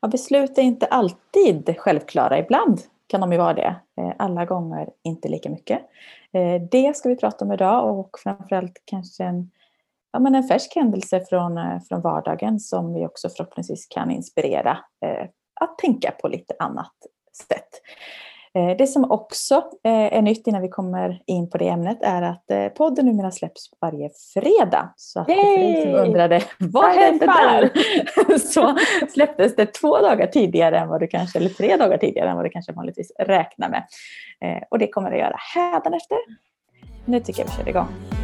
Ja, beslut är inte alltid självklara. Ibland kan de ju vara det. Eh, alla gånger inte lika mycket. Eh, det ska vi prata om idag och framförallt kanske en, ja, men en färsk händelse från, eh, från vardagen som vi också förhoppningsvis kan inspirera att tänka på lite annat sätt. Eh, det som också eh, är nytt innan vi kommer in på det ämnet är att eh, podden numera släpps varje fredag. Så att för som undrade vad hände där? Så släpptes det två dagar tidigare än vad du kanske, eller tre dagar tidigare än vad du kanske vanligtvis räknar med. Och det kommer det göra hädanefter. Nu tycker jag vi kör igång.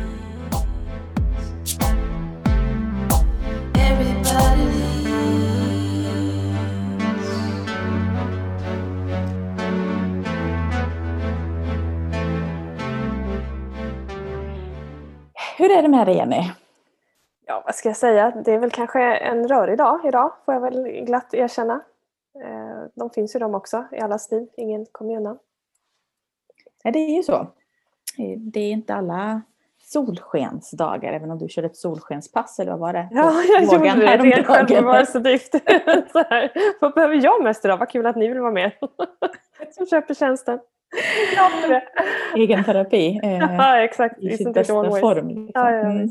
Hur är det med dig Jenny? Ja, vad ska jag säga? Det är väl kanske en rörig dag idag, får jag väl glatt erkänna. Eh, de finns ju de också i allas liv, ingen kommer undan. Ja, det är ju så. Det är inte alla solskensdagar, även om du körde ett solskenspass eller vad var det? Ja, jag gjorde det. Ren självbevarelsedrift. vad behöver jag mest idag? Vad kul att ni vill vara med. som köper tjänsten. Egen terapi. Eh, ja, exakt. I sin bästa form. Liksom. Ja, ja, mm.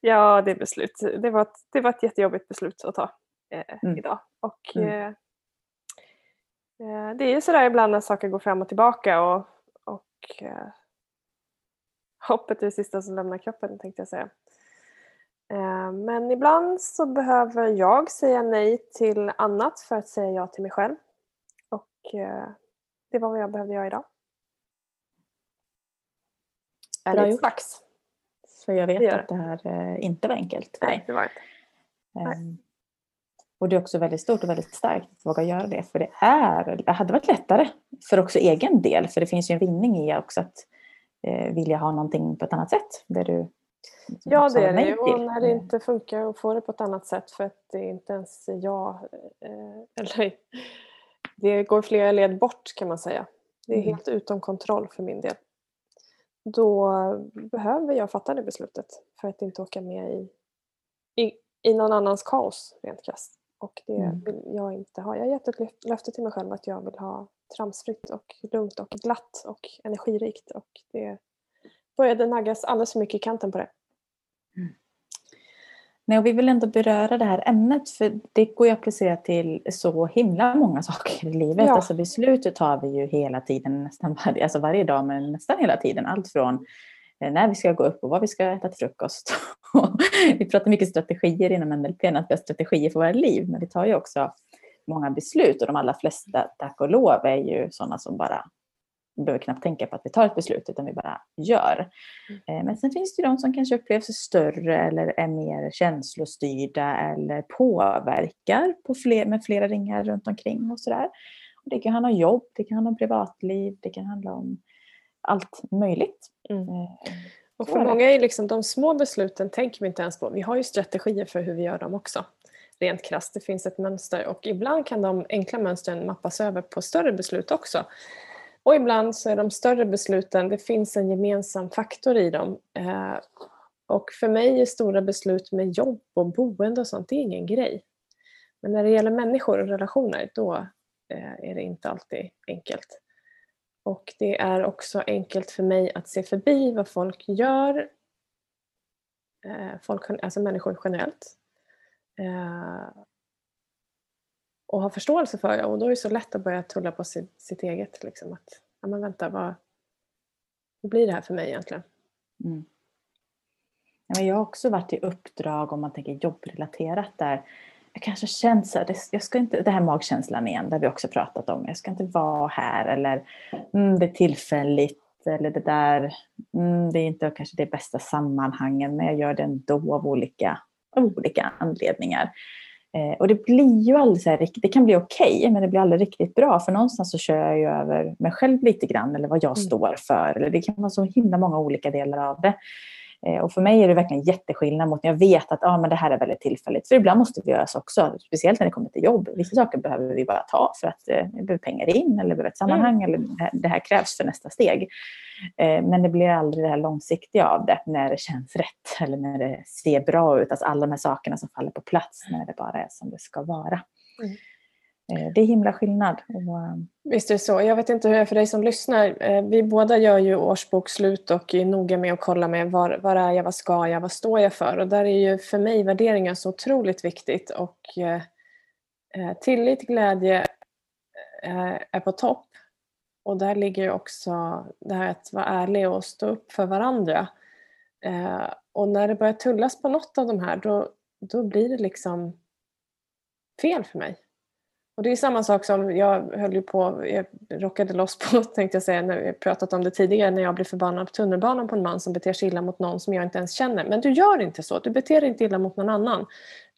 ja, det är beslut. Det var, ett, det var ett jättejobbigt beslut att ta eh, mm. idag. Och, mm. Eh, eh, det är ju sådär ibland när saker går fram och tillbaka och, och eh, hoppet är det sista som lämnar kroppen tänkte jag säga. Eh, men ibland så behöver jag säga nej till annat för att säga ja till mig själv. Och det var vad jag behövde göra idag. Är Bra gjort. Dags. För jag vet det att det här eh, inte var enkelt för Nej, det. Um, och det är också väldigt stort och väldigt starkt att våga göra det. För det, är, det hade varit lättare för också egen del. För det finns ju en vinning i också att eh, vilja ha någonting på ett annat sätt. Där du ja, det är det. Och när det inte funkar att få det på ett annat sätt för att det inte ens är jag. Eh, eller det går flera led bort kan man säga. Det är mm. helt utom kontroll för min del. Då behöver jag fatta det beslutet för att inte åka med i, i, i någon annans kaos rent krasst. Och det mm. vill jag inte ha. Jag har gett ett löfte till mig själv att jag vill ha tramsfritt och lugnt och glatt och energirikt och det började naggas alldeles för mycket i kanten på det. Mm. Nej, och vi vill ändå beröra det här ämnet för det går ju att applicera till så himla många saker i livet. Ja. Alltså beslutet tar vi ju hela tiden, nästan varje, alltså varje dag men nästan hela tiden. Allt från eh, när vi ska gå upp och vad vi ska äta till frukost. vi pratar mycket strategier inom NLP, att vi har strategier för våra liv, men vi tar ju också många beslut och de allra flesta, tack och lov, är ju sådana som bara vi behöver knappt tänka på att vi tar ett beslut utan vi bara gör. Mm. Eh, men sen finns det de som kanske upplevs större eller är mer känslostyrda eller påverkar på fler, med flera ringar runt omkring och sådär. Det kan handla om jobb, det kan handla om privatliv, det kan handla om allt möjligt. Mm. Eh, och för många är liksom de små besluten tänker vi inte ens på. Vi har ju strategier för hur vi gör dem också. Rent krasst, det finns ett mönster och ibland kan de enkla mönstren mappas över på större beslut också. Och ibland så är de större besluten, det finns en gemensam faktor i dem. Eh, och för mig är stora beslut med jobb och boende och sånt, det är ingen grej. Men när det gäller människor och relationer, då eh, är det inte alltid enkelt. Och det är också enkelt för mig att se förbi vad folk gör, eh, folk, alltså människor generellt och ha förståelse för det. Och då är det så lätt att börja tulla på sitt, sitt eget. Liksom, att, ja, men vänta, vad, hur blir det här för mig egentligen? Mm. Ja, jag har också varit i uppdrag om man tänker jobbrelaterat där jag kanske känt så här, jag ska inte, det här magkänslan igen, där vi också pratat om, jag ska inte vara här eller mm, det är tillfälligt eller det där, mm, det är inte kanske det bästa sammanhangen men jag gör det ändå av olika, av olika anledningar. Eh, och det blir ju aldrig så här, det kan bli okej, okay, men det blir aldrig riktigt bra. För någonstans så kör jag ju över mig själv lite grann, eller vad jag mm. står för. Eller det kan vara så himla många olika delar av det. Eh, och för mig är det verkligen jätteskillnad mot när jag vet att ah, men det här är väldigt tillfälligt. För ibland måste vi göra så också, speciellt när det kommer till jobb. Vissa saker behöver vi bara ta för att eh, vi behöver pengar in eller behöver ett sammanhang mm. eller det här krävs för nästa steg. Eh, men det blir aldrig det här långsiktiga av det när det känns rätt eller när det ser bra ut. Alltså alla de här sakerna som faller på plats när det bara är som det ska vara. Mm. Eh, det är himla skillnad. Eh, Visst är det så. Jag vet inte hur det är för dig som lyssnar. Eh, vi båda gör ju årsbokslut och är noga med att kolla med var, var är jag, vad ska jag, vad står jag för? Och där är ju för mig värderingar så otroligt viktigt. Och tillit, glädje är på topp. Och där ligger också det här att vara ärlig och stå upp för varandra. Och när det börjar tullas på något av de här då, då blir det liksom fel för mig. Och det är samma sak som jag höll på, jag rockade loss på tänkte jag säga, när vi pratat om det tidigare, när jag blev förbannad på tunnelbanan på en man som beter sig illa mot någon som jag inte ens känner. Men du gör inte så, du beter dig inte illa mot någon annan.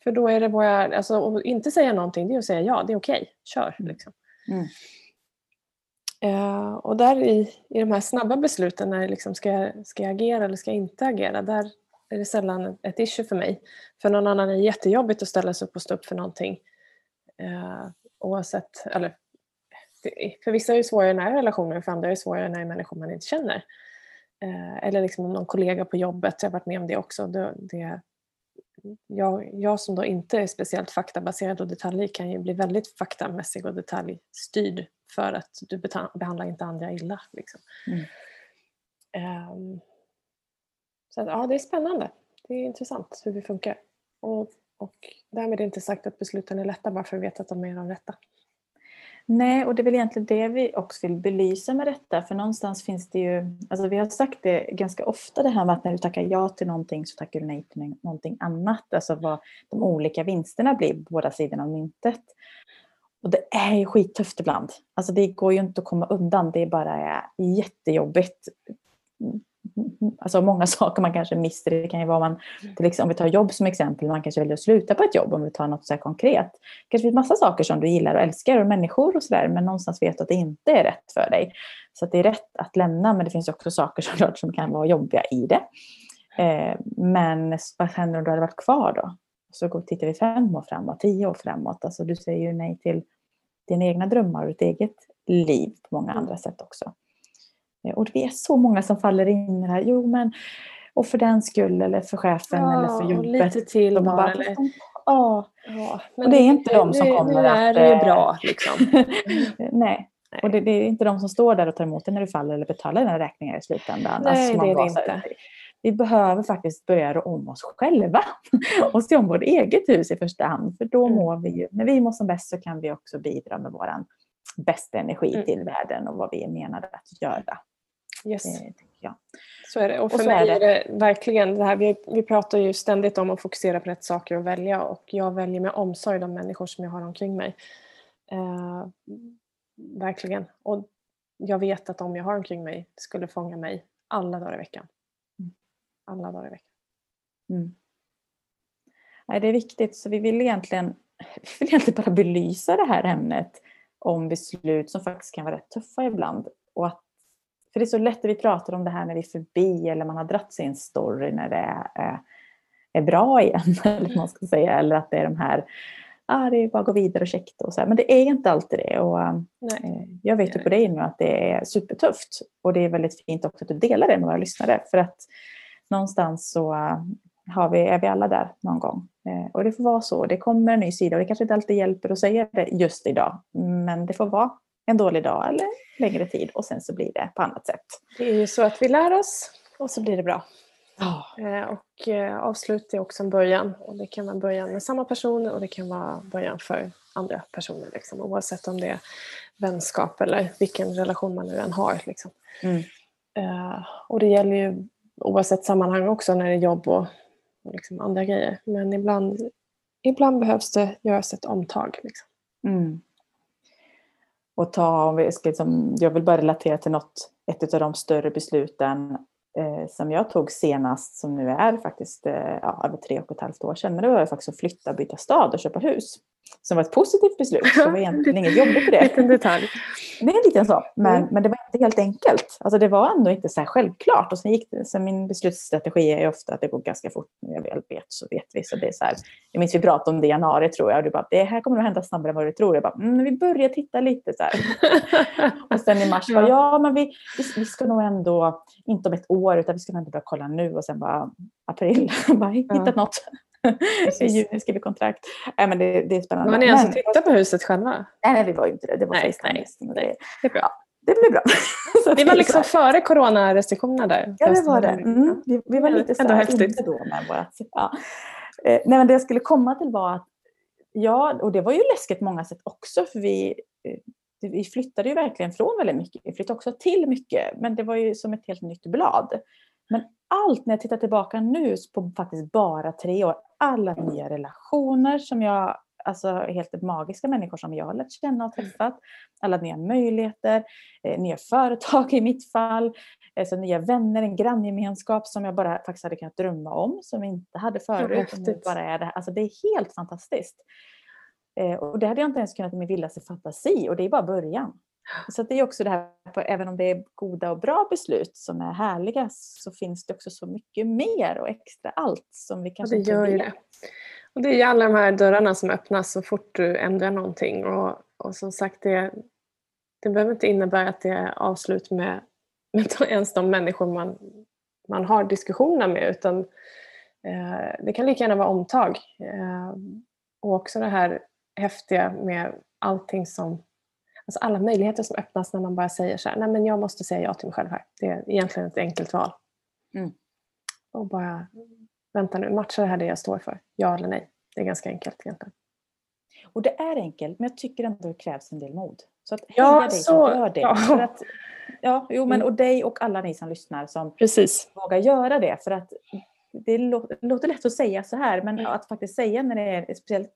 För då är det bara, alltså att inte säga någonting, det är att säga ja, det är okej, okay. kör. Mm. Liksom. Mm. Uh, och där i, i de här snabba besluten, när liksom ska, jag, ska jag agera eller ska jag inte agera, där är det sällan ett issue för mig. För någon annan är det jättejobbigt att ställa sig upp och stå upp för någonting. Uh, oavsett, eller för vissa är det svårare i nära relationer, för andra är det svårare när det är människor man inte känner. Uh, eller liksom någon kollega på jobbet, jag har varit med om det också. Det, det, jag, jag som då inte är speciellt faktabaserad och detaljer kan ju bli väldigt faktamässig och detaljstyrd för att du behandlar inte andra illa. Liksom. Mm. Um, så att, ja, det är spännande. Det är intressant hur vi funkar. Och, och därmed är inte sagt att besluten är lätta bara för att vi vet att de är de rätta. Nej, och det är väl egentligen det vi också vill belysa med detta. För någonstans finns det ju, alltså vi har sagt det ganska ofta det här med att när du tackar ja till någonting så tackar du nej till någonting annat. Alltså vad de olika vinsterna blir på båda sidorna av myntet. Och det är ju skittufft ibland. Alltså det går ju inte att komma undan. Det är bara jättejobbigt alltså många saker man kanske mister. Det kan ju vara man, till exempel, om vi tar jobb som exempel, man kanske väljer att sluta på ett jobb om vi tar något så konkret. Det kanske finns massa saker som du gillar och älskar och människor och sådär men någonstans vet du att det inte är rätt för dig. Så det är rätt att lämna men det finns också saker såklart som kan vara jobbiga i det. Eh, men vad händer om du hade varit kvar då? Så tittar vi fem år framåt, tio år framåt. Alltså du säger ju nej till dina egna drömmar och ditt eget liv på många andra sätt också. Eh, och det är så många som faller in i det här. Jo, men och för den skull eller för chefen ja, eller för jobbet. lite till bara. bara eller... Ja. ja och det är inte de som kommer nu är det ju bra liksom. Nej. Nej. Och det, det, är inte de som står där och tar emot dig när du faller eller betalar dina räkningar i slutändan. Nej, alltså, det är det inte. Vi behöver faktiskt börja rå om oss själva och se om vårt eget hus i första hand. För då mm. mår vi ju, när vi mår som bäst så kan vi också bidra med vår bästa energi mm. till världen och vad vi är menade att göra. Yes. Eh, ja. Så är det. Och för och mig är det. är det verkligen det här, vi, vi pratar ju ständigt om att fokusera på rätt saker och välja och jag väljer med omsorg de människor som jag har omkring mig. Eh, verkligen. Och jag vet att de jag har omkring mig skulle fånga mig alla dagar i veckan. Mm. Alla dagar i veckan. Mm. Nej, det är viktigt, så vi vill egentligen, vi vill egentligen bara belysa det här ämnet om beslut som faktiskt kan vara rätt tuffa ibland. Och att för det är så lätt att vi pratar om det här när vi är förbi eller man har dratt sig en story när det är, är bra igen. Eller, man ska säga. eller att det är de här, ah, det är bara att gå vidare och checka och så här. Men det är inte alltid det. Och, eh, jag vet ju på dig nu att det är supertufft. Och det är väldigt fint också att du delar det med våra lyssnare. För att någonstans så eh, har vi, är vi alla där någon gång. Eh, och det får vara så. Det kommer en ny sida och det kanske inte alltid hjälper att säga det just idag. Men det får vara en dålig dag eller längre tid och sen så blir det på annat sätt. Det är ju så att vi lär oss och så blir det bra. Oh. Och eh, avslut är också en början. Och det kan vara början med samma personer och det kan vara början för andra personer. Liksom, oavsett om det är vänskap eller vilken relation man nu än har. Liksom. Mm. Uh, och det gäller ju oavsett sammanhang också när det är jobb och, och liksom andra grejer. Men ibland, ibland behövs det göras ett omtag. Liksom. Mm och ta, om vi ska liksom, jag vill bara relatera till något, ett av de större besluten eh, som jag tog senast, som nu är faktiskt eh, ja, över tre och ett halvt år sedan. Men det var faktiskt att flytta, byta stad och köpa hus som var ett positivt beslut. Så det var egentligen inget jobbigt för det. En detalj. Det är en liten sak, men, mm. men det var inte helt enkelt. Alltså det var ändå inte så här självklart. Och sen gick det, så min beslutsstrategi är ofta att det går ganska fort. När jag väl vet så vet vi. Så det är så här, jag minns vi pratade om det i januari tror jag. Och du bara, det här kommer att hända snabbare än vad du tror. Jag bara, mm, vi börjar titta lite så här. och sen i mars var ja men vi, vi, vi, ska nog ändå, inte om ett år, utan vi ska nog ändå börja kolla nu. Och sen bara april, bara hittat ja. något. I juni skriver kontrakt. Nej, men det, det är spännande. Var ni alltså men, titta på huset själva? Nej, nej, vi var ju inte det. Det var Nej, nej. grejer. Det är bra. Det blir bra. Så det var liksom före coronarestriktionerna där? Ja, det var det. Mm. Vi, vi var Ja, lite så här då med vårat... Ja. Eh, nej, men det jag skulle komma till var att, ja, och det var ju läskigt på många sätt också, för vi, eh, vi flyttade ju verkligen från väldigt mycket. Vi flyttade också till mycket, men det var ju som ett helt nytt blad. Men allt, när jag tittar tillbaka nu på faktiskt bara tre år, alla nya relationer som jag, alltså helt magiska människor som jag har lärt känna och träffat, alla nya möjligheter, eh, nya företag i mitt fall, alltså nya vänner, en granngemenskap som jag bara faktiskt hade kunnat drömma om, som jag inte hade förut. och nu häftigt. bara är det, alltså det är helt fantastiskt. Eh, och det hade jag inte ens kunnat i min vildaste fantasi och det är bara början. Så det är också det här, även om det är goda och bra beslut som är härliga så finns det också så mycket mer och extra allt som vi kanske det inte vet. det. Och det är ju alla de här dörrarna som öppnas så fort du ändrar någonting. Och, och som sagt, det, det behöver inte innebära att det är avslut med, med ens de människor man, man har diskussioner med. Utan eh, det kan lika gärna vara omtag. Eh, och också det här häftiga med allting som Alltså alla möjligheter som öppnas när man bara säger så här, nej men jag måste säga ja till mig själv här. Det är egentligen ett enkelt val. Mm. Och bara, vänta nu, matchar det här det jag står för? Ja eller nej? Det är ganska enkelt egentligen. Och det är enkelt, men jag tycker ändå det krävs en del mod. Så att Ja, heja dig så- som gör det. ja. För att, ja, jo, men, Mm. och dig och alla ni som lyssnar som Precis. vågar göra det. För att det lå- låter lätt att säga så här, men Mm. att faktiskt säga när det är speciellt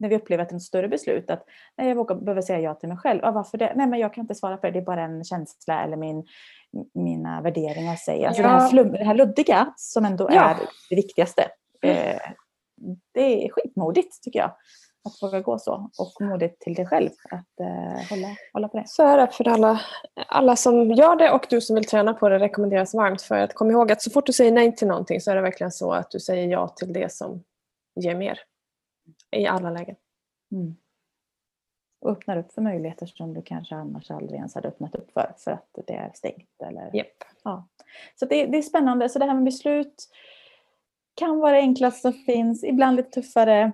när vi upplever att ett större beslut att nej, jag vågar, behöver säga ja till mig själv. Ja, varför det? Nej, men jag kan inte svara på det. Det är bara en känsla eller min, mina värderingar säger. Alltså det, här Ja. flum, det här luddiga som ändå Ja. är det viktigaste. Eh, det är skitmodigt tycker jag. Att våga gå så. Och modigt till dig själv att eh, hålla, hålla på det. Så är det för alla, alla som gör det och du som vill träna på det rekommenderas varmt. För att kom ihåg att så fort du säger nej till någonting så är det verkligen så att du säger ja till det som ger mer. I alla lägen. Mm. Och öppnar upp för möjligheter som du kanske annars aldrig ens hade öppnat upp för. För att det är stängt. Eller... Japp. Ja. Så det, det är spännande. Så det här med beslut kan vara det enklaste som finns. Ibland lite tuffare.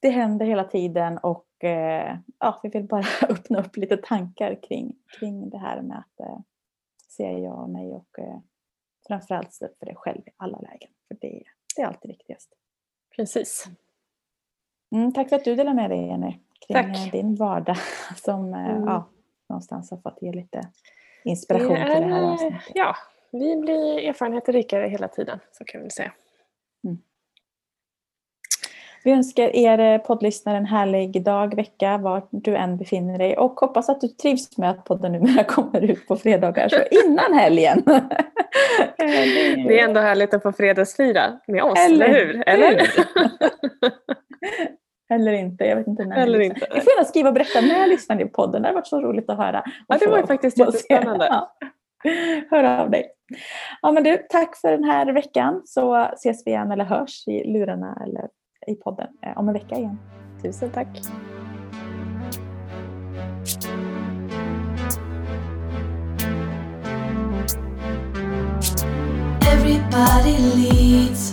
Det händer hela tiden och eh, ja, vi vill bara öppna upp lite tankar kring, kring det här med att eh, säga ja och nej och eh, framförallt stå upp för dig själv i alla lägen. För det, det är alltid viktigast. Precis. Mm, tack för att du delade med dig Jenny kring Tack. eh, din vardag som eh, Mm. ja, någonstans har fått ge lite inspiration Det till det här är, avsnittet. Ja, vi blir erfarenheter rikare hela tiden. Så kan vi säga. Vi önskar er eh, poddlyssnare en härlig dag, vecka, var du än befinner dig och hoppas att du trivs med att podden numera kommer ut på fredagar, så innan helgen. Det är ändå härligt att få fredagsfira med oss, Eller eller, hur? Eller? Eller inte, jag vet inte när Eller ni lyssnar. inte. Ni får gärna skriva och berätta när lyssnar ni på podden, det har varit så roligt att höra. Ja, det var ju faktiskt jättespännande. Ja. Hör av dig. Ja, men du, tack för den här veckan så ses vi igen eller hörs i lurarna eller i podden eh, om en vecka igen. Tusen tack. Everybody leads.